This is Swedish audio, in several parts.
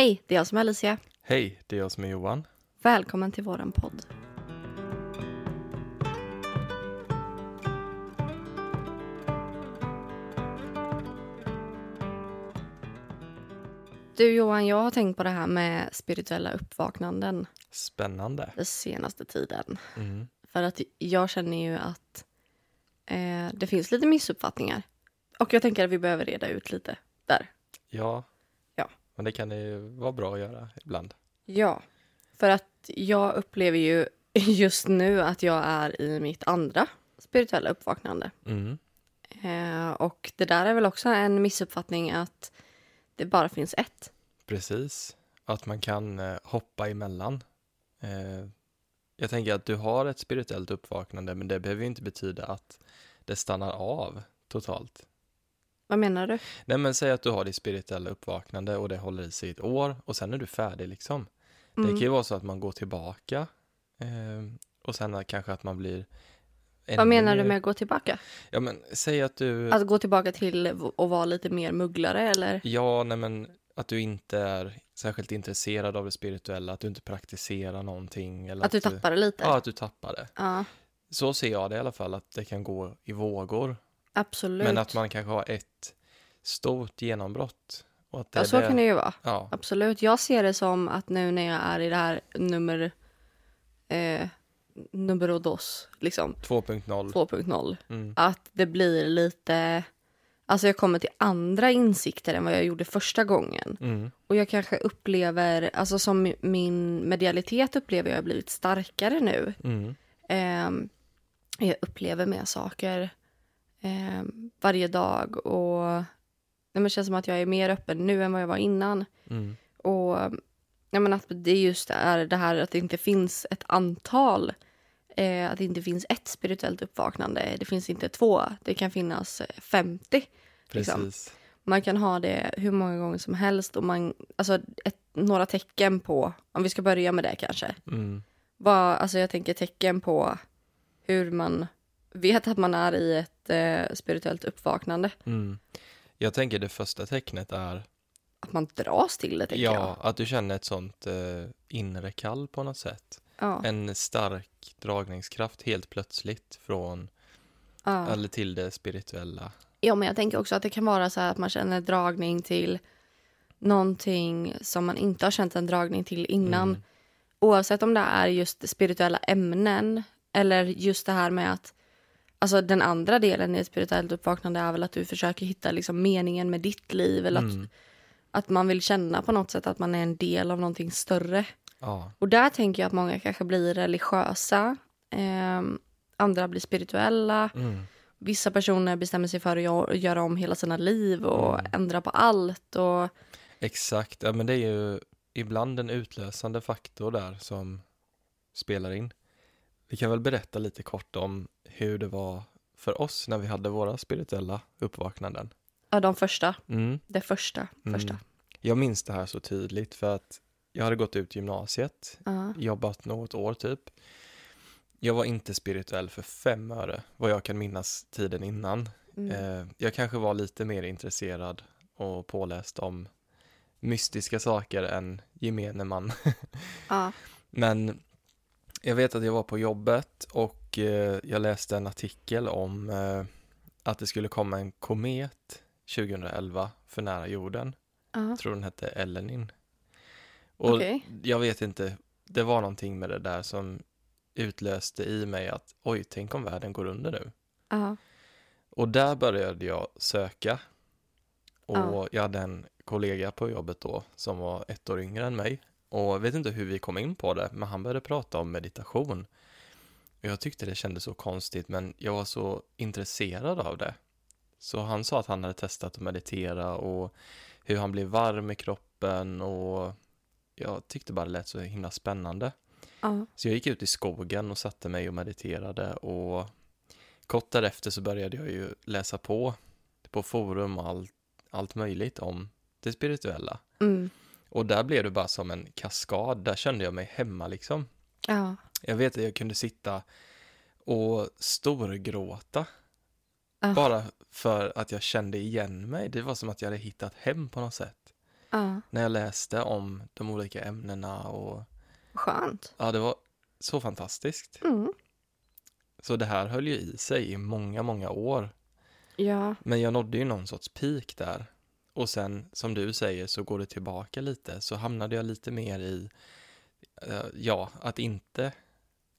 Hej, det är jag som är Alicia. Hej, det är jag som är Johan. Välkommen till våran podd. Du Johan, jag har tänkt på det här med spirituella uppvaknanden Spännande. den senaste tiden. Mm. För att jag känner ju att eh, det finns lite missuppfattningar. Och jag tänker att vi behöver reda ut lite där. Ja. Men det kan ju vara bra att göra ibland. Ja, för att jag upplever ju just nu att jag är i mitt andra spirituella uppvaknande. Mm. Eh, och det där är väl också en missuppfattning att det bara finns ett. Precis. Att man kan eh, hoppa emellan. Eh, jag tänker att du har ett spirituellt uppvaknande, men det behöver inte betyda att det stannar av totalt. Vad menar du? Nej, men säg att du har ditt spirituella uppvaknande och det håller i sig i ett år och sen är du färdig liksom. Det Mm. kan ju vara så att man går tillbaka eh, och sen kanske att man blir Vad menar du med att gå tillbaka? Ja, men säg att du... Att gå tillbaka till att vara lite mer mugglare eller? Ja, nej men att du inte är särskilt intresserad av det spirituella, att du inte praktiserar någonting. Eller Att du tappar det lite? Ja, att du tappar det. Ja, Så ser jag det i alla fall, att det kan gå i vågor. Absolut. Men att man kanske har ett stort genombrott. Och att det ja, så kan det ju vara. Ja, Absolut. Jag ser det som att nu när jag är i det här nummer... Eh, numero dos, liksom. 2.0. 2.0. Mm. Att det blir lite... Alltså jag kommer till andra insikter än vad jag gjorde första gången. Mm. Och jag kanske upplever, alltså som min medialitet upplever jag har blivit starkare nu. Mm. Ehm, jag upplever mer saker ehm, varje dag och nej, men det känns som att jag är mer öppen nu än vad jag var innan. Mm. Och jag menar att det just är det här att det inte finns ett antal, eh, att det inte finns ett spirituellt uppvaknande. Det finns inte två, det kan finnas eh, 50. Liksom. Precis. Man kan ha det hur många gånger som helst och man, alltså ett, några tecken på, om vi ska börja med det kanske. Mm. Vad, alltså jag tänker tecken på hur man vet att man är i ett eh, spirituellt uppvaknande. Mm. Jag tänker det första tecknet är Att man dras till det, tänker ja, jag. att du känner ett sånt eh, inre kall på något sätt. Ja, En stark dragningskraft helt plötsligt från ja. eller till det spirituella. ja, men jag tänker också att det kan vara så här att man känner dragning till någonting som man inte har känt en dragning till innan. Mm. Oavsett om det är just spirituella ämnen eller just det här med att Alltså den andra delen i ett spirituellt uppvaknande är väl att du försöker hitta liksom meningen med ditt liv eller Mm. att, att man vill känna på något sätt att man är en del av någonting större. Ja, Och där tänker jag att många kanske blir religiösa, ehm, andra blir spirituella. mm. Vissa personer bestämmer sig för att gö- göra om hela sina liv och Mm. ändra på allt. Och, exakt. Ja, men det är ju ibland en utlösande faktor där som spelar in. Vi kan väl berätta lite kort om hur det var för oss när vi hade våra spirituella uppvaknanden. ja, de första, Mm. det första, Mm. första. Jag minns det här så tydligt för att jag hade gått ut gymnasiet, Ja. jobbat något år typ. Jag var inte spirituell för fem öre, vad jag kan minnas tiden innan. Mm. Eh, jag kanske var lite mer intresserad och påläst om mystiska saker än gemene man. Ja. Men jag vet att jag var på jobbet och eh, jag läste en artikel om eh, att det skulle komma en komet 2011 för nära jorden. Ja. Jag tror den hette Elenin. Och Okej. jag vet inte, det var någonting med det där som utlöste i mig att oj, tänk om världen går under nu. Ja. Och där började jag söka. Och Ja. jag hade en kollega på jobbet då som var ett år yngre än mig. Och vet inte hur vi kom in på det, men han började prata om meditation. Och jag tyckte det kändes så konstigt, men jag var så intresserad av det. Så han sa att han hade testat att meditera och hur han blev varm i kroppen och jag tyckte bara det lät så himla spännande. Ja. Så jag gick ut i skogen och satte mig och mediterade och kort därefter så började jag ju läsa på på forum och allt, allt möjligt om det spirituella. Mm. Och där blev det bara som en kaskad, där kände jag mig hemma liksom. Ja. Jag vet att jag kunde sitta och storgråta Ah. bara för att jag kände igen mig. Det var som att jag hade hittat hem på något sätt. Ja, när jag läste om de olika ämnena och skönt. ja, det var så fantastiskt. Mm. Så det här höll ju i sig i många, många år. Ja, Men jag nådde ju någon sorts peak där. Och sen, som du säger, så går det tillbaka lite. Så hamnade jag lite mer i, eh, ja, att inte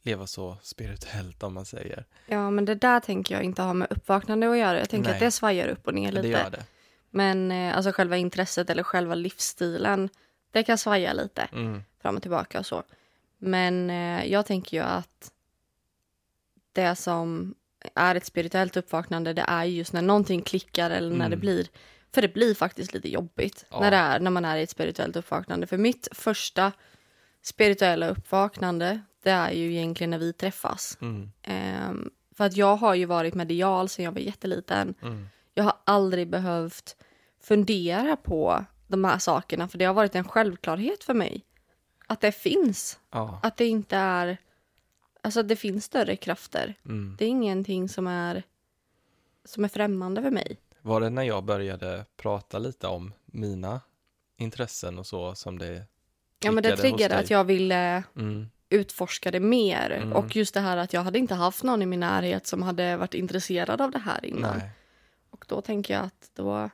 leva så spirituellt om man säger. ja, men det där tänker jag inte ha med uppvaknande att göra. Jag tänker Nej. att det svajar upp och ner Det lite. gör det. Men eh, alltså själva intresset eller själva livsstilen, det kan svaja lite Mm. fram och tillbaka och så. Men eh, jag tänker ju att det som är ett spirituellt uppvaknande, det är just när någonting klickar eller när Mm. det blir, för det blir faktiskt lite jobbigt Ja. när, det är, när man är i ett spirituellt uppvaknande. För mitt första spirituella uppvaknande, det är ju egentligen när vi träffas. Mm. Ehm, för att jag har ju varit medial sedan jag var jätteliten. Mm. Jag har aldrig behövt fundera på de här sakerna för det har varit en självklarhet för mig. Att det finns. Ja. Att det inte är... Alltså att det finns större krafter. Mm. Det är ingenting som är, som är främmande för mig. Var det när jag började prata lite om mina intressen och så som det Ja men det triggade att jag ville Mm. utforska det mer. Mm. Och just det här att jag hade inte haft någon i min närhet som hade varit intresserad av det här innan. Nej. Och då tänker jag att då,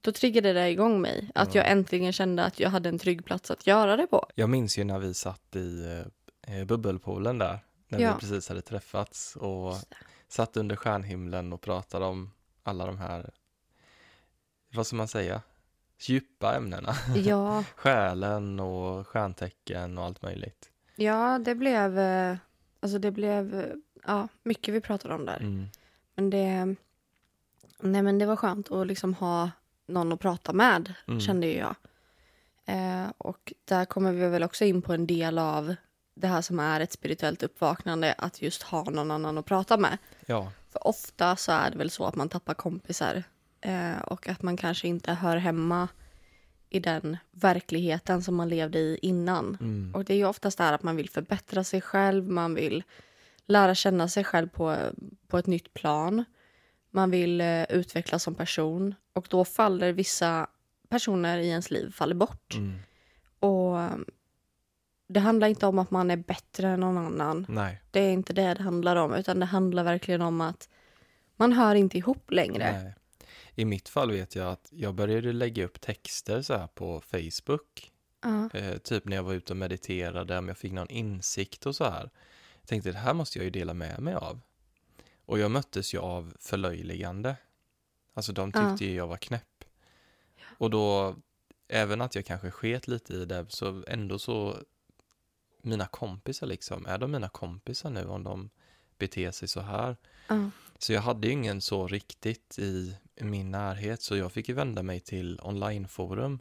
då triggade det igång mig. Att Ja. jag äntligen kände att jag hade en trygg plats att göra det på. Jag minns ju när vi satt i eh, bubbelpoolen där, när Ja. vi precis hade träffats och satt under stjärnhimlen och pratade om alla de här, vad ska man säga, djupa ämnena. Ja, Själen och stjärntecken och allt möjligt. ja det blev... eh, Alltså det blev... eh, Ja, mycket vi pratade om där. Mm. Men det... Nej men det var skönt att liksom ha någon att prata med, Mm. kände ju jag. Eh, och där kommer vi väl också in på en del av det här som är ett spirituellt uppvaknande, att just ha någon annan att prata med. Ja, För ofta så är det väl så att man tappar kompisar eh, och att man kanske inte hör hemma i den verkligheten som man levde i innan. mm. Och det är ju oftast där att man vill förbättra sig själv, man vill lära känna sig själv på, på ett nytt plan. Man vill eh, utvecklas som person och då faller vissa personer i ens liv faller bort. Mm. Och det handlar inte om att man är bättre än någon annan. nej, Det är inte det det handlar om, utan det handlar verkligen om att man hör inte ihop längre. nej. I mitt fall vet jag att jag började lägga upp texter så här på Facebook Ja. Eh, typ när jag var ute och mediterade, om jag fick någon insikt och så här. Jag tänkte det här måste jag ju dela med mig av. Och jag möttes ju av förlöjligande. Alltså de tyckte ju jag var knäpp. Och då, även att jag kanske sket lite i det, så ändå så, mina kompisar liksom, är de mina kompisar nu om de beter sig så här? Ja. Så jag hade ju ingen så riktigt i min närhet, så jag fick ju vända mig till onlineforum.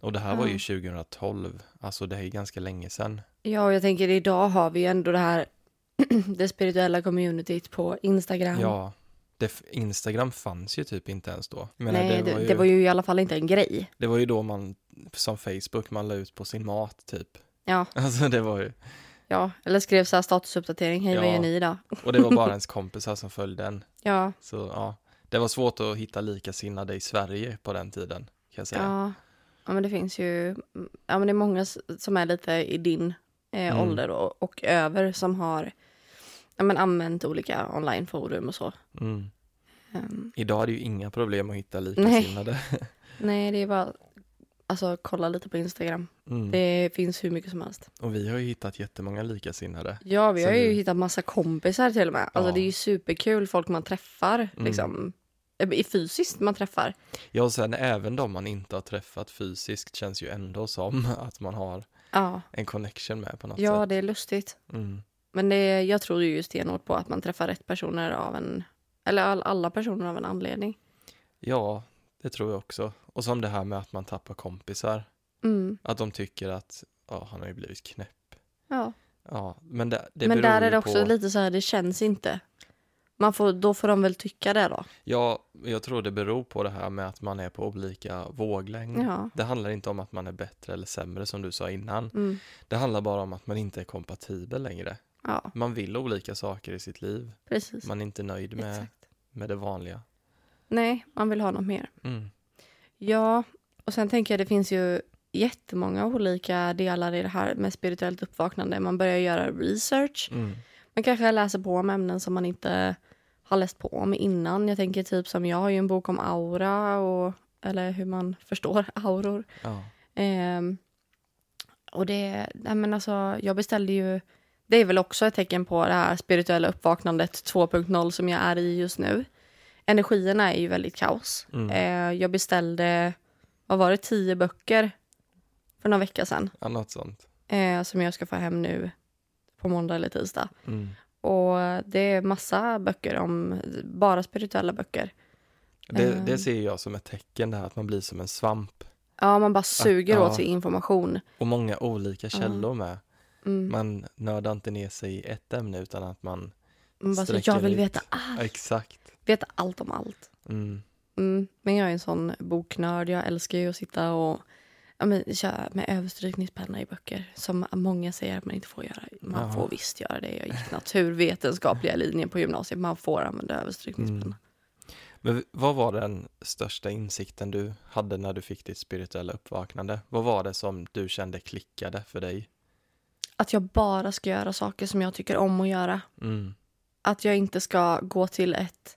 Och det här var ju Ja. 2012, alltså det är ju ganska länge sedan. ja, och jag tänker idag har vi ändå det här det spirituella communityt på Instagram. Ja, det, Instagram fanns ju typ inte ens då. Menar, Nej, det, var ju, det var ju i alla fall inte en grej. det var ju då man, som Facebook, man la ut på sin mat typ. Ja, Alltså det var ju, ja. eller skrev så här statusuppdatering, hej vad Ja. gör ni idag? och det var bara ens kompisar som följde en. Ja, Så ja, det var svårt att hitta likasinnade i Sverige på den tiden, kan jag säga. ja. Ja, men det finns ju, ja men det är många som är lite i din eh, Mm. ålder och, och över som har ja, men använt olika onlineforum och så. Mm. Ehm, Idag är det ju inga problem att hitta likasinnade. nej, det är bara alltså kolla lite på Instagram. Mm. Det finns hur mycket som helst. Och vi har ju hittat jättemånga likasinnade. Ja, vi har ju du- hittat massa kompisar till och med. Alltså Ja. det är ju superkul folk man träffar Mm. liksom. eh, Fysiskt man träffar. Ja, och sen även de man inte har träffat fysiskt känns ju ändå som att man har Ja, en connection med på något ja sätt. det är lustigt. Mm. Men det, jag tror ju stenhårt på att man träffar rätt personer av en, eller all, alla personer av en anledning. Ja, det tror jag också. Och som det här med att man tappar kompisar. Mm. Att de tycker att ja, han har ju blivit knäpp. Ja. Ja, men det, det Men där är det också på... lite så här, det känns inte. Man får, då får de väl tycka det då. Ja, jag tror det beror på det här med att man är på olika våglängd. Ja. Det handlar inte om att man är bättre eller sämre som du sa innan. Mm. Det handlar bara om att man inte är kompatibel längre. Ja, Man vill olika saker i sitt liv. precis. Man är inte nöjd med, Exakt. med det vanliga. Nej, man vill ha något mer. Mm. Ja, och sen tänker jag det finns ju jättemånga olika delar i det här med spirituellt uppvaknande. Man börjar göra research. Mm. Man kanske läser på om ämnen som man inte har läst på om innan. Jag tänker typ som jag har ju en bok om aura och eller hur man förstår auror. Ja. Ehm, och det, nej men alltså, jag beställde ju, det är väl också ett tecken på det här spirituella uppvaknandet 2.0 som jag är i just nu. Energierna är ju väldigt kaos. Mm. Eh, jag beställde, vad var det, tio böcker för några vecka sedan. ja, något sånt. Eh, som jag ska få hem nu på måndag eller tisdag. Mm. Och det är massa böcker om, bara spirituella böcker. Det, Eh. det ser jag som ett tecken där, att man blir som en svamp. Ja, man bara suger ja. åt sig information. Och många olika källor med. Mm. Man nördar inte ner sig i ett ämne utan att man, Man bara, så, sträcker jag vill ut. veta allt. exakt. Veta allt om allt. Mm. Mm. Men jag är en sån boknörd. Jag älskar ju att sitta och ja, men, köra med överstrykningspenna i böcker. Som många säger att man inte får göra. Man Jaha. får visst göra det. Jag gick naturvetenskapliga linjen på gymnasiet. Man får använda överstrykningspenna. Mm. Men vad var den största insikten du hade när du fick ditt spirituella uppvaknande? Vad var det som du kände klickade för dig? Att jag bara ska göra saker som jag tycker om att göra. Mm. Att jag inte ska gå till ett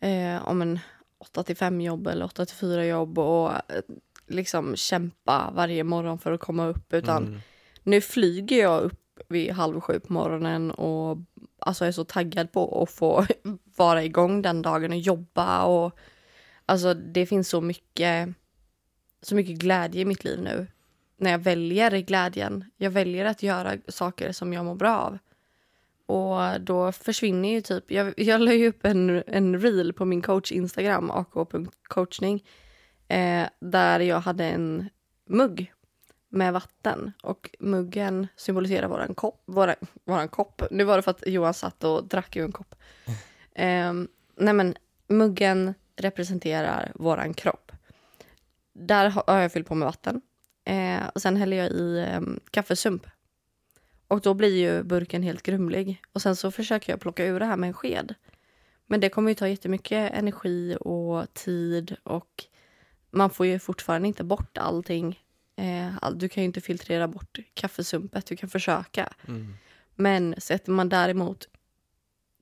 eh, om en 8 till 5 jobb eller 8 till 4 jobb och eh, liksom kämpa varje morgon för att komma upp. Utan Mm. nu flyger jag upp vid halv sju på morgonen och alltså är så taggad på att få vara igång den dagen och jobba. Och, alltså det finns så mycket, så mycket glädje i mitt liv nu. När jag väljer glädjen. Jag väljer att göra saker som jag mår bra av. Och då försvinner ju typ, jag, jag la ju upp en, en reel på min coach Instagram, ak.coachning, eh, där jag hade en mugg med vatten och muggen symboliserar våran kopp. Våra, våran kopp. Nu var det för att Johan satt och drack ur en kopp. Eh, nej men muggen representerar våran kropp. Där har har jag fyllt på med vatten. Eh, och sen häller jag i eh, kaffesump. Och då blir ju burken helt grumlig. Och sen så försöker jag plocka ur det här med en sked. Men det kommer ju ta jättemycket energi och tid och man får ju fortfarande inte bort allting. Eh, du kan ju inte filtrera bort kaffesumpet, du kan försöka. Mm. Men sätter man däremot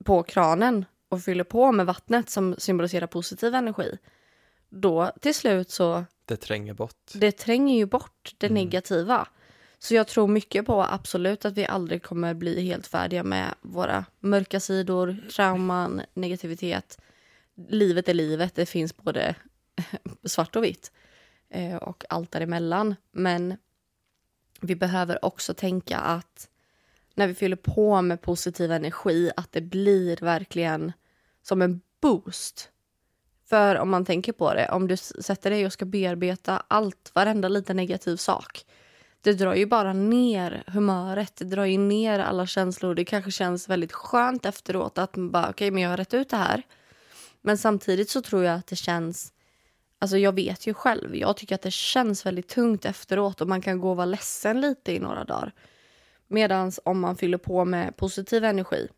på kranen och fyller på med vattnet som symboliserar positiv energi, då till slut så Det tränger bort. det tränger ju bort det Mm. negativa. Så jag tror mycket på absolut att vi aldrig kommer bli helt färdiga med våra mörka sidor, trauman, negativitet. Livet är livet, det finns både svart och vitt eh, och allt däremellan. Men vi behöver också tänka att när vi fyller på med positiv energi att det blir verkligen som en boost. För om man tänker på det, om du sätter dig och ska bearbeta allt, varenda liten negativ sak. Det drar ju bara ner humöret, det drar ju ner alla känslor. Det kanske känns väldigt skönt efteråt att man bara, okay, men jag har rätt ut det här. Men samtidigt så tror jag att det känns, alltså jag vet ju själv, jag tycker att det känns väldigt tungt efteråt och man kan gå och vara ledsen lite i några dagar. Medan om man fyller på med positiv energi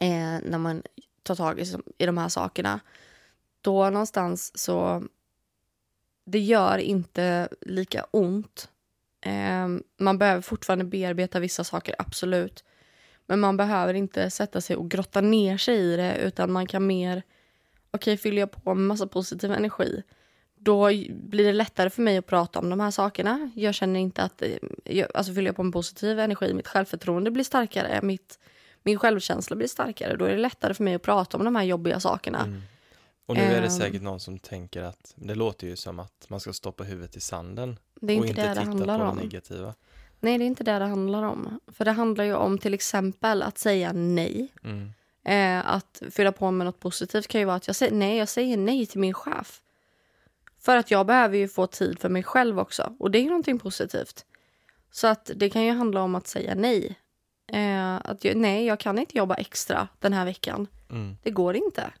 eh, när man tar tag i, i de här sakerna, då någonstans så det gör inte lika ont. Eh, man behöver fortfarande bearbeta vissa saker, absolut. Men man behöver inte sätta sig och grotta ner sig i det utan man kan mer, okej fyller jag på med massa positiv energi då blir det lättare för mig att prata om de här sakerna. Jag känner inte att, eh, jag, alltså fyller jag på med positiv energi, mitt självförtroende blir starkare, mitt, min självkänsla blir starkare. Då är det lättare för mig att prata om de här jobbiga sakerna. Mm. Och nu är det Ehm. säkert någon som tänker att det låter ju som att man ska stoppa huvudet i sanden Det är inte inte det det handlar om. negativa. Nej, det är inte det det handlar om. För det handlar ju om till exempel att säga nej. Mm. Eh, att fylla på med något positivt kan ju vara att jag säger nej, jag säger nej till min chef. För att jag behöver ju få tid för mig själv också. Och det är ju någonting positivt. Så att det kan ju handla om att säga nej. Eh, att jag, nej, jag kan inte jobba extra den här veckan. Mm. Det går inte.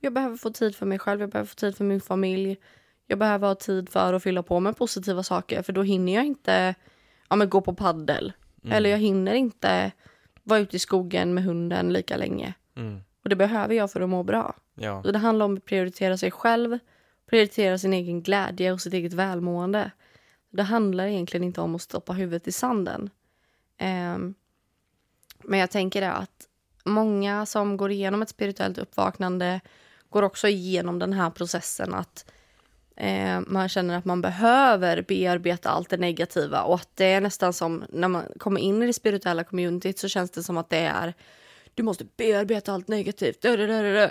Jag behöver få tid för mig själv, jag behöver få tid för min familj. Jag behöver ha tid för att fylla på med positiva saker för då hinner jag inte ja, men gå på paddel. Mm. Eller jag hinner inte vara ute i skogen med hunden lika länge. Mm. Och det behöver jag för att må bra. Ja. Så det handlar om att prioritera sig själv Prioritera sin egen glädje och sitt eget välmående. Det handlar egentligen inte om att stoppa huvudet i sanden. Ehm, men jag tänker det att många som går igenom ett spirituellt uppvaknande går också igenom den här processen att eh, man känner att man behöver bearbeta allt det negativa och att det är nästan som när man kommer in i det spirituella communityt så känns det som att det är du måste bearbeta allt negativt. Dö, dö, dö.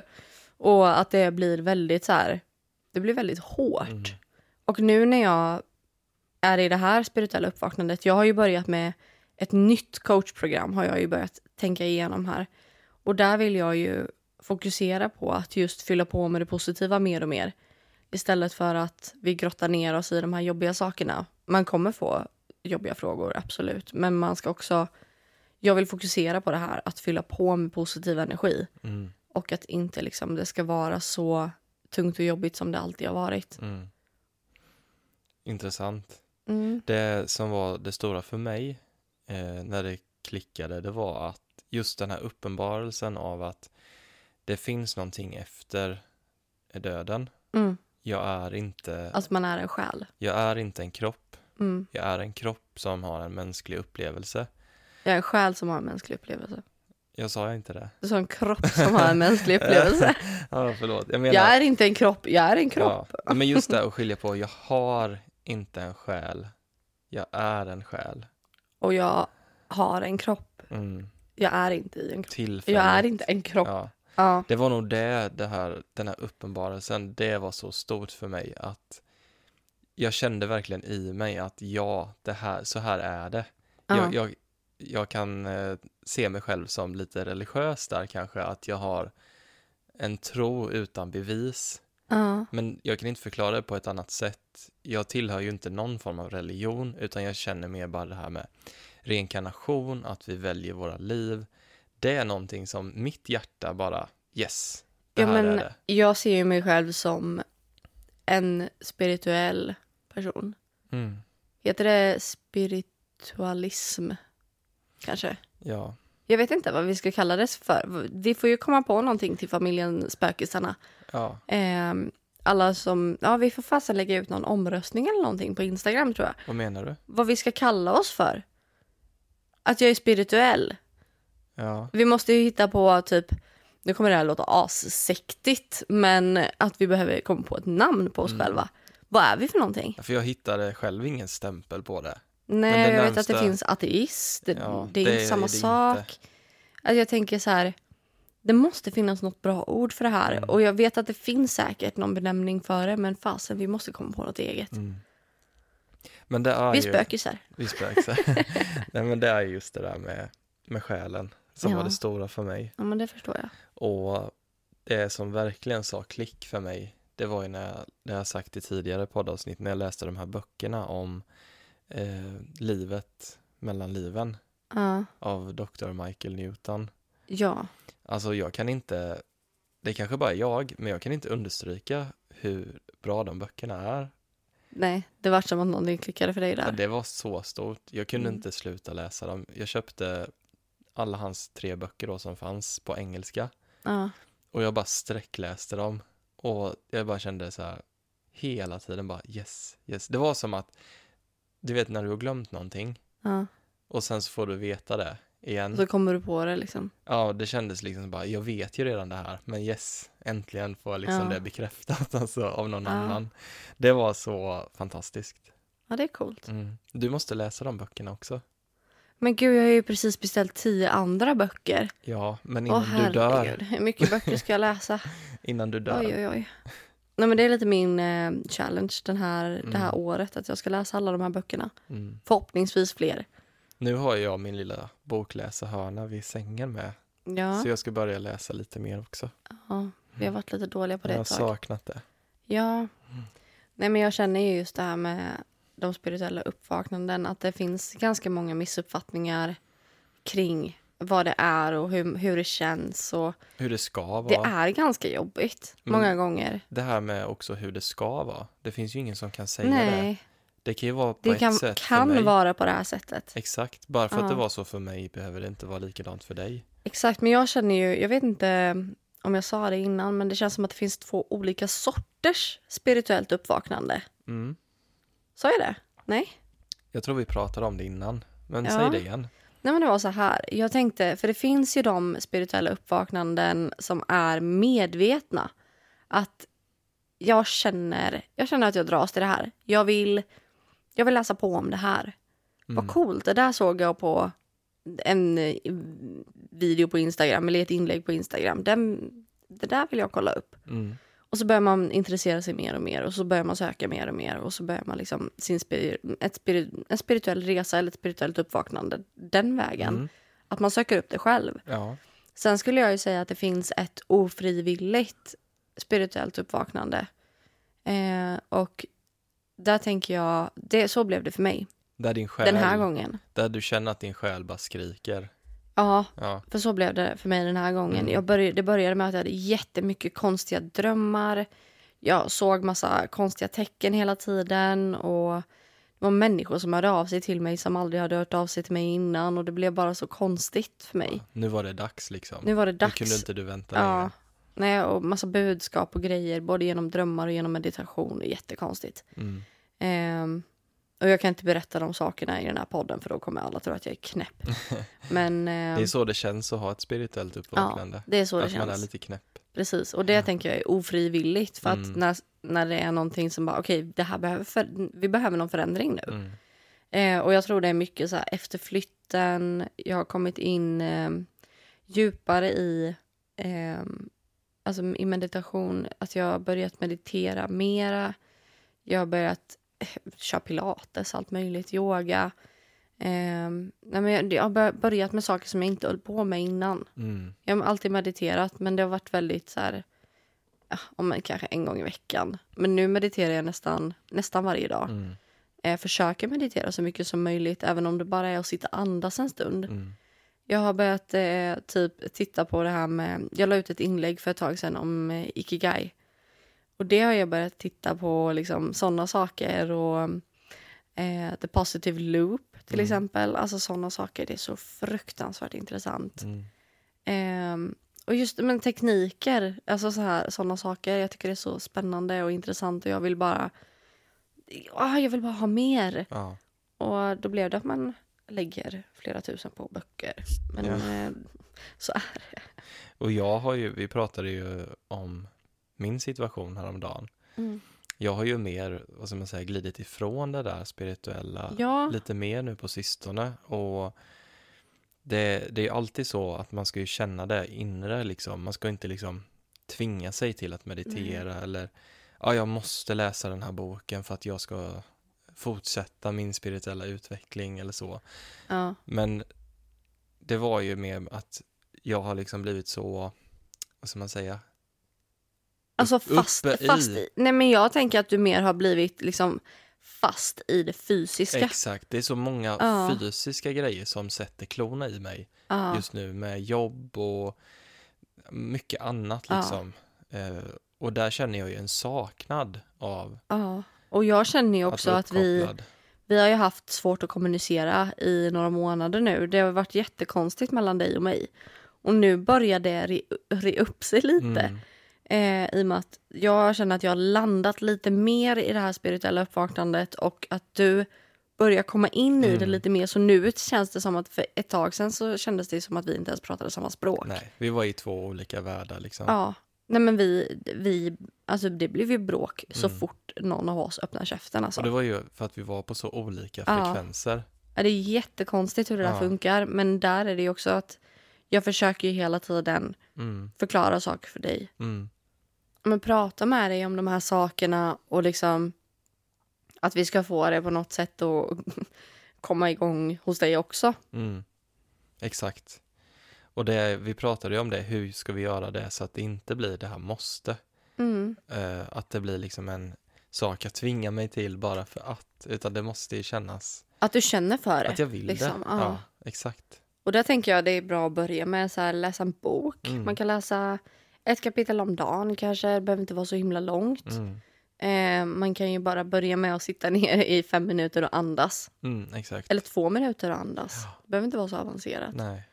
Och att det blir väldigt så här, det blir väldigt hårt. Mm. Och nu när jag är i det här spirituella uppvaknandet, jag har ju börjat med ett nytt coachprogram har jag ju börjat tänka igenom här. Och där vill jag ju fokusera på att just fylla på med det positiva mer och mer. Istället för att vi grottar ner oss i de här jobbiga sakerna. Man kommer få jobbiga frågor, absolut. Men man ska också... Jag vill fokusera på det här, att fylla på med positiv energi. Mm. Och att inte liksom det ska vara så tungt och jobbigt som det alltid har varit. Mm. Intressant. Mm. Det som var det stora för mig eh, när det klickade, det var att just den här uppenbarelsen av att det finns någonting efter döden. Mm. Jag är inte, Att man är en själ. jag är inte en kropp. Mm. Jag är en kropp som har en mänsklig upplevelse. Jag är en själ som har en mänsklig upplevelse. Jag sa inte det. Du sa en kropp som har en mänsklig upplevelse. Ja, förlåt. Jag menar, Jag är inte en kropp, jag är en kropp. Ja, men just det att skilja på, jag har inte en själ. Jag är en själ. Och jag har en kropp. Mm. Jag är inte i en kropp. Tillfälligt. Jag är inte en kropp. Ja. Ja. Det var nog det, det här, den här uppenbarelsen, det var så stort för mig att jag kände verkligen i mig att ja, det här, så här är det. Ja. Jag, jag, jag kan eh, se mig själv som lite religiös där kanske, att jag har en tro utan bevis. Ja. Men jag kan inte förklara det på ett annat sätt. Jag tillhör ju inte någon form av religion, utan jag känner mer bara det här med reinkarnation, att vi väljer våra liv. Det är någonting som mitt hjärta bara, yes, det Ja, här men är det. jag ser ju mig själv som en spirituell person. Mm. Heter det spiritualism? Kanske. Ja, Jag vet inte vad vi ska kalla det för. Vi får ju komma på någonting till familjen Spökisarna. ja, Ehm, alla som... Ja, vi får fasen lägga ut någon omröstning eller någonting på Instagram tror jag. vad menar du? Vad vi ska kalla oss för. Att jag är spirituell. Ja, Vi måste ju hitta på typ... Nu kommer det här låta assektigt, men att vi behöver komma på ett namn på oss Mm. själva. Vad är vi för någonting? för jag hittade själv ingen stämpel på det. Nej, det jag vet att det närmsta- finns ateist. Det, Ja, det är det inte är samma det sak. inte. Alltså jag tänker så här, det måste finnas något bra ord för det här. Mm. Och jag vet att det finns säkert någon benämning för det, men fasen, vi måste komma på något eget. Mm. Men det är vi är ju... spökisar. Vi spökisar. Nej men det är just det där med, med själen som Ja. var det stora för mig. Ja, men det förstår jag. Och det som verkligen sa klick för mig, det var ju när jag, det har jag sagt i tidigare poddavsnitt, när jag läste de här böckerna om eh, livet mellan liven Ja. av Dr. Michael Newton. ja. Alltså jag kan inte, det kanske bara är jag, men jag kan inte understryka hur bra de böckerna är. Nej, det var som att någonting klickade för dig Ja, där. det var så stort. Jag kunde Mm. inte sluta läsa dem. Jag köpte alla hans tre böcker då som fanns på engelska. Ja. Och jag bara sträckläste dem. Och jag bara kände så här hela tiden bara yes, yes. Det var som att, du vet när du har glömt någonting ja. och sen så får du veta det igen. Och så kommer du på det liksom. Ja, det kändes liksom som bara, jag vet ju redan det här, men yes, äntligen får jag liksom Ja. det bekräftat alltså av någon Ja. annan. Det var så fantastiskt. Ja, det är coolt. Mm. Du måste läsa de böckerna också. Men gud, jag har ju precis beställt tio andra böcker. Ja, men Åh innan du dör, herregud, hur mycket böcker ska jag läsa? innan du dör. Oj, oj, oj. Nej, men det är lite min eh, challenge den här, det här Mm. året. Att jag ska läsa alla de här böckerna. Mm. Förhoppningsvis fler. Nu har jag min lilla bokläsarhörna vid sängen med, Ja, så jag ska börja läsa lite mer också. ja vi har varit lite dåliga på det Jag har ett tag. saknat det. Ja. Nej, men jag känner ju just det här med de spirituella uppvaknanden. Att det finns ganska många missuppfattningar kring vad det är och hur, hur det känns. Och Hur det ska det vara. är ganska jobbigt Men- många gånger. Det här med också hur det ska vara. Det finns ju ingen som kan säga det. Nej, Det kan ju vara på det ett kan, sätt för kan mig. vara på det här sättet. Exakt, bara för Ja. att det var så för mig behöver det inte vara likadant för dig. Exakt, men jag känner ju, jag vet inte om jag sa det innan, men det känns som att det finns två olika sorters spirituellt uppvaknande. Mm. Sa jag det? Nej? Jag tror vi pratade om det innan, men Ja. säg det igen. Nej men det var så här, jag tänkte, för det finns ju de spirituella uppvaknanden som är medvetna. Att jag känner, jag känner att jag dras till det här. Jag vill, jag vill läsa på om det här. Vad coolt, det där såg jag på en eh, video på Instagram eller ett inlägg på Instagram. Den, det där vill jag kolla upp. Mm. Och så börjar man intressera sig mer och mer och så börjar man söka mer och mer och så börjar man liksom sin spiri- ett spiri en spirituell resa eller ett spirituellt uppvaknande den vägen. Mm. Att man söker upp det själv. Ja. Sen skulle jag ju säga att det finns ett ofrivilligt spirituellt uppvaknande. Eh, och där tänker jag, det, så blev det för mig Där din själ, den här gången. där du känner att din själ bara skriker. Ja, Ja. För så blev det för mig den här gången. Mm. Jag började, det började med att jag hade jättemycket konstiga drömmar. Jag såg massa konstiga tecken hela tiden. Och Det var människor som hörde av sig till mig som aldrig hade hört av sig till mig innan. Och Det blev bara så konstigt för mig. Nu var det dags liksom. Nu var det Nu dags. kunde inte du vänta Ja. längre. Nej, och massa budskap och grejer. Både genom drömmar och genom meditation. Jättekonstigt. Mm. Ehm, och jag kan inte berätta de sakerna i den här podden för då kommer alla tro att jag är knäpp. Men ehm, Det är så det känns att ha ett spirituellt uppvaknande. det är så det att man är känns. lite knäpp. Precis, och det tänker jag är ofrivilligt. För att Mm. när, när det är någonting som bara, okej, det här behöver för, vi behöver någon förändring nu. Mm. Eh, och jag tror det är mycket så här efter flytten, jag har kommit in eh, djupare i, eh, alltså i meditation, att jag har börjat meditera mera. Jag har börjat eh, köra pilates, allt möjligt, yoga. Eh, men jag, har bör- börjat med saker som jag inte höll på med innan. Mm. Jag har alltid mediterat, men det har varit väldigt så här... Om en, kanske en gång i veckan. Men nu mediterar jag nästan, nästan varje dag. Mm. Jag försöker meditera så mycket som möjligt, även om det bara är att sitta och andas en stund. Mm. Jag har börjat eh, typ titta på det här med... Jag la ut ett inlägg för ett tag sedan om eh, ikigai. Och det har jag börjat titta på, liksom sådana saker. Och eh, The Positive Loop till Mm. exempel. Alltså sådana saker. Det är så fruktansvärt intressant. Mm. Ehm, och just men tekniker, alltså så här, sådana saker. Jag tycker det är så spännande och intressant och jag vill bara... Ah, jag vill bara ha mer. Ja. Och då blev det att man lägger flera tusen på böcker. Men Ja. eh, så är Och jag har ju, vi pratade ju om min situation häromdagen. mm. Jag har ju mer, vad ska man säga, glidit ifrån det där spirituella Ja, lite mer nu på sistone. Och det, det är alltid så att man ska ju känna det inre liksom. Man ska inte liksom tvinga sig till att meditera eller ja, jag måste läsa den här boken för att jag ska fortsätta min spirituella utveckling eller så. ja. Men det var ju mer att jag har liksom blivit så, vad ska man säga, Alltså fast, i- fast i. Nej men jag tänker att du mer har blivit liksom fast i det fysiska. exakt, det är så många Ja. fysiska grejer som sätter klorna i mig. ja. just nu med jobb och mycket annat Ja. liksom. Eh, och där känner jag ju en saknad av ja. Och jag känner ju att också vara att vi, vi har ju haft svårt att kommunicera i några månader nu. Det har varit jättekonstigt mellan dig och mig. Och nu börjar det re, re upp sig lite. Mm, Eh, I och med att jag känner att jag har landat lite mer i det här spirituella uppvaknandet och att du börjar komma in i det Mm. lite mer. Så nu känns det som att för ett tag sedan så kändes det som att vi inte ens pratade samma språk. nej, vi var i två olika världar liksom. Ja. Nej men vi, vi, alltså det blev ju bråk så Mm. fort någon av oss öppnar käften alltså. Och det var ju för att vi var på så olika frekvenser. Ja, det är jättekonstigt hur det där Ja. funkar men där är det ju också att jag försöker ju hela tiden Mm, förklara saker för dig. mm, men prata med dig om de här sakerna och liksom att vi ska få det på något sätt att komma igång hos dig också. mm. Exakt. Och det, vi pratade ju om det, hur ska vi göra det så att det inte blir det här måste. Mm. Eh, att det blir liksom en sak jag tvingar mig till bara för att. Utan det måste ju kännas Att du känner för det. att jag vill liksom, det. ja. Ja, exakt. Och där tänker jag det är bra att börja med så här, läsa en bok. Mm. Man kan läsa ett kapitel om dagen kanske, det behöver inte vara så himla långt. Mm, Eh, man kan ju bara börja med att sitta ner i fem minuter och andas. mm. Eller två minuter och andas. Det behöver inte vara så avancerat. Nej.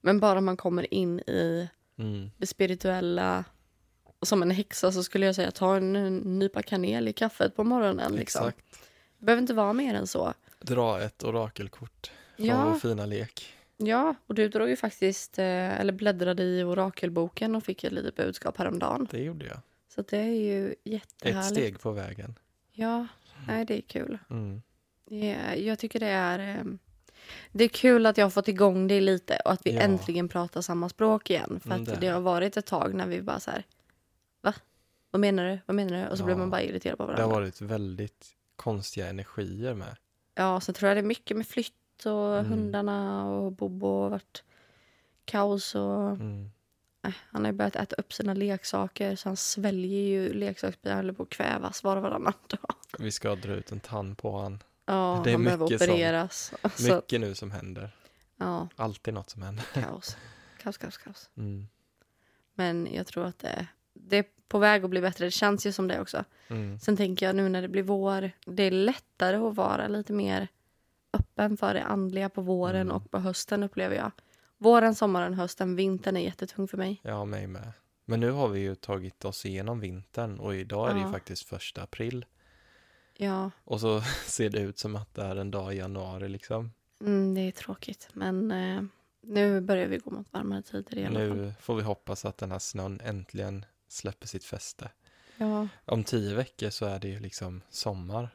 Men bara man kommer in i Mm. det spirituella. Som en häxa så skulle jag säga ta en, nypa kanel i kaffet på morgonen. Liksom. Exakt. Det behöver inte vara mer än så. Dra ett orakelkort från vår Ja, fina lek. Ja, och du drog ju faktiskt, eh, eller bläddrade i orakelboken och fick ett litet budskap häromdagen. Det gjorde jag. Så det är ju Ett jättehärligt. steg på vägen. Ja, nej det är kul. Mm. Ja, jag tycker det är... eh, Det är kul att jag har fått igång det lite och att vi Ja. äntligen pratar samma språk igen. För Mm, att det det det. har varit ett tag när vi bara så här... Va? Vad menar du? Vad menar du? Och så Ja. blir man bara irriterad på Det varandra. har varit väldigt konstiga energier med. Ja, så tror jag det är mycket med flytt och Mm. hundarna och Bobo har varit kaos och... Mm. Äh, han har börjat äta upp sina leksaker så han sväljer ju leksaksbitar. Han håller på att kvävas var och varannan dag. Vi ska dra ut en tand på han. Ja, Det är han behöver mycket sånt. opereras. Så, Mycket nu som händer. ja, Alltid något som händer. kaos. Kaos, kaos, kaos. Mm. Men jag tror att det, det är på väg att bli bättre. Det känns ju som det också. Mm. Sen tänker jag nu när det blir vår, det är lättare att vara lite mer öppen för det andliga på våren Mm. och på hösten upplever jag. Våren, sommaren, hösten, vintern är jättetung för mig. Ja, mig med. Men nu har vi ju tagit oss igenom vintern och idag är det ju Ja. faktiskt första april. Ja, Och så ser det ut som att det är en dag i januari liksom. mm, det är tråkigt. Men eh, nu börjar vi gå mot varmare tider i alla fall. Nu får vi hoppas att den här snön äntligen släpper sitt fäste. Ja, Om tio veckor så är det ju liksom sommar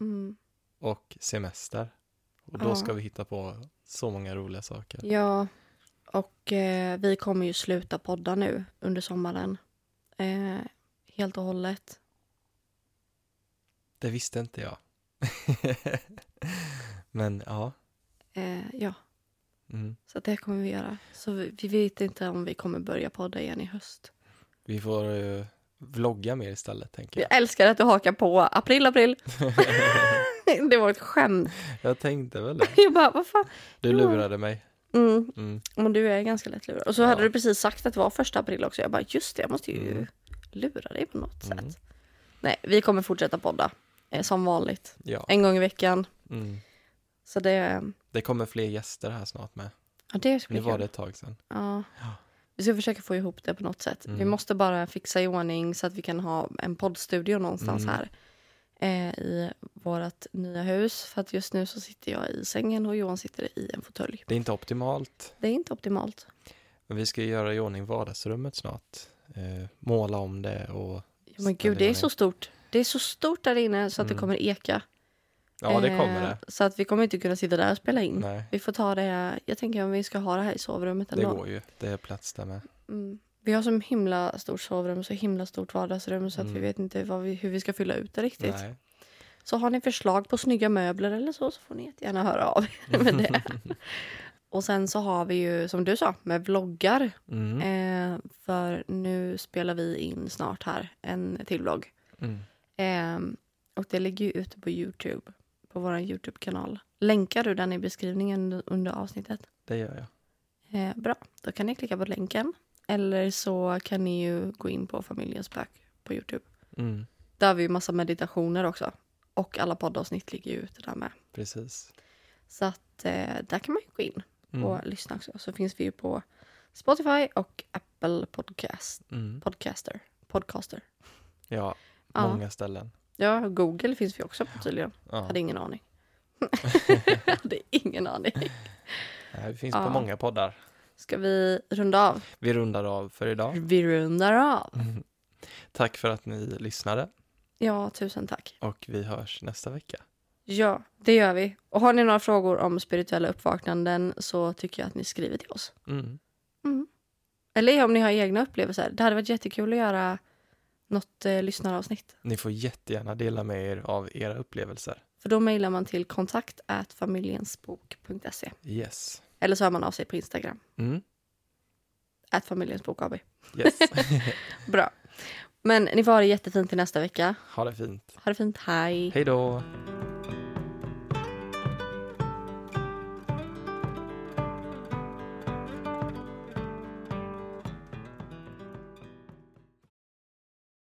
mm, och semester. Och då Ja. ska vi hitta på så många roliga saker. ja. Och eh, vi kommer ju sluta podda nu under sommaren. Eh, helt och hållet. Det visste inte jag. Men ja. Eh, ja, Mm. så det kommer vi göra. Så vi, vi vet inte om vi kommer börja podda igen i höst. Vi får vlogga mer istället tänker Jag jag. älskar att du hakar på april, april. det var ett skämt. Jag tänkte väl det. Jag bara, vad fan? Du lurade mig. Mm, Mm. men du är ganska lättlurad. Och så Ja. hade du precis sagt att det var första april också. Jag bara, just det, jag måste ju Mm. lura dig på något Mm. sätt. Nej, vi kommer fortsätta podda. Eh, som vanligt. Ja. En gång i veckan. Mm. Så det, Det kommer fler gäster här snart med. ja, det ska Nu var det ett tag sedan. Ja. Ja. Vi ska försöka få ihop det på något sätt. Vi Mm. måste bara fixa i ordning så att vi kan ha en poddstudio någonstans Mm. här eh, i vårt nya hus. För att just nu så sitter jag i sängen och Johan sitter i en fåtölj. Det är inte optimalt. Det är inte optimalt. Men vi ska göra i ordning vardagsrummet snart. Eh, måla om det och... Ja, men gud, det är så stort. Det är så stort där inne så att det Mm. kommer eka. Ja, det Eh, kommer det. Så att vi kommer inte kunna sitta där och spela in. Nej, Vi får ta det, jag tänker om vi ska ha det här i sovrummet det ändå. går ju. Det är plats där med. Mm. Vi har så himla stort sovrum så himla stort vardagsrum så att Mm. vi vet inte vi, hur vi ska fylla ut det riktigt. Nej. Så har ni förslag på snygga möbler eller så så får ni jättegärna höra av er med det. och sen så har vi ju som du sa med vloggar. Mm. Eh, för nu spelar vi in snart här en till vlogg. Mm. Eh, och det ligger ju ute på Youtube. På vår Youtube-kanal. Länkar du den i beskrivningen under avsnittet? Det gör jag. Eh, bra, då kan ni klicka på länken. Eller så kan ni ju gå in på Familjens spök på Youtube. Mm. Där har vi ju massa meditationer också. Och alla poddavsnitt ligger ju ute där med. Precis. Så att eh, där kan man ju gå in Mm. och lyssna också. Så finns vi ju på Spotify och Apple Podcast, Mm. Podcaster. Podcaster. Ja, Ja. många ställen. Ja, Google finns vi också på tydligen. Ja. Hade ingen aning. Hade ingen aning. Det finns Ja. på många poddar. Ska vi runda av? Vi rundar av för idag. Vi rundar av. Mm. Tack för att ni lyssnade Ja, tusen tack. och vi hörs nästa vecka. Ja, det gör vi. Och har ni några frågor om spirituella uppvaknanden så tycker jag att ni skriver till oss. Mm. Eller om ni har egna upplevelser. Det hade varit jättekul att göra något eh, lyssnaravsnitt. Ni får jättegärna dela med er av era upplevelser. För då mejlar man till kontakt familjensbok.se. Yes. Eller så hör man av sig på Instagram. Mm. At familjensbok AB. Yes. Bra. Men ni får ha det jättefint till nästa vecka. ha det fint. Ha det fint. Hej. Hej då.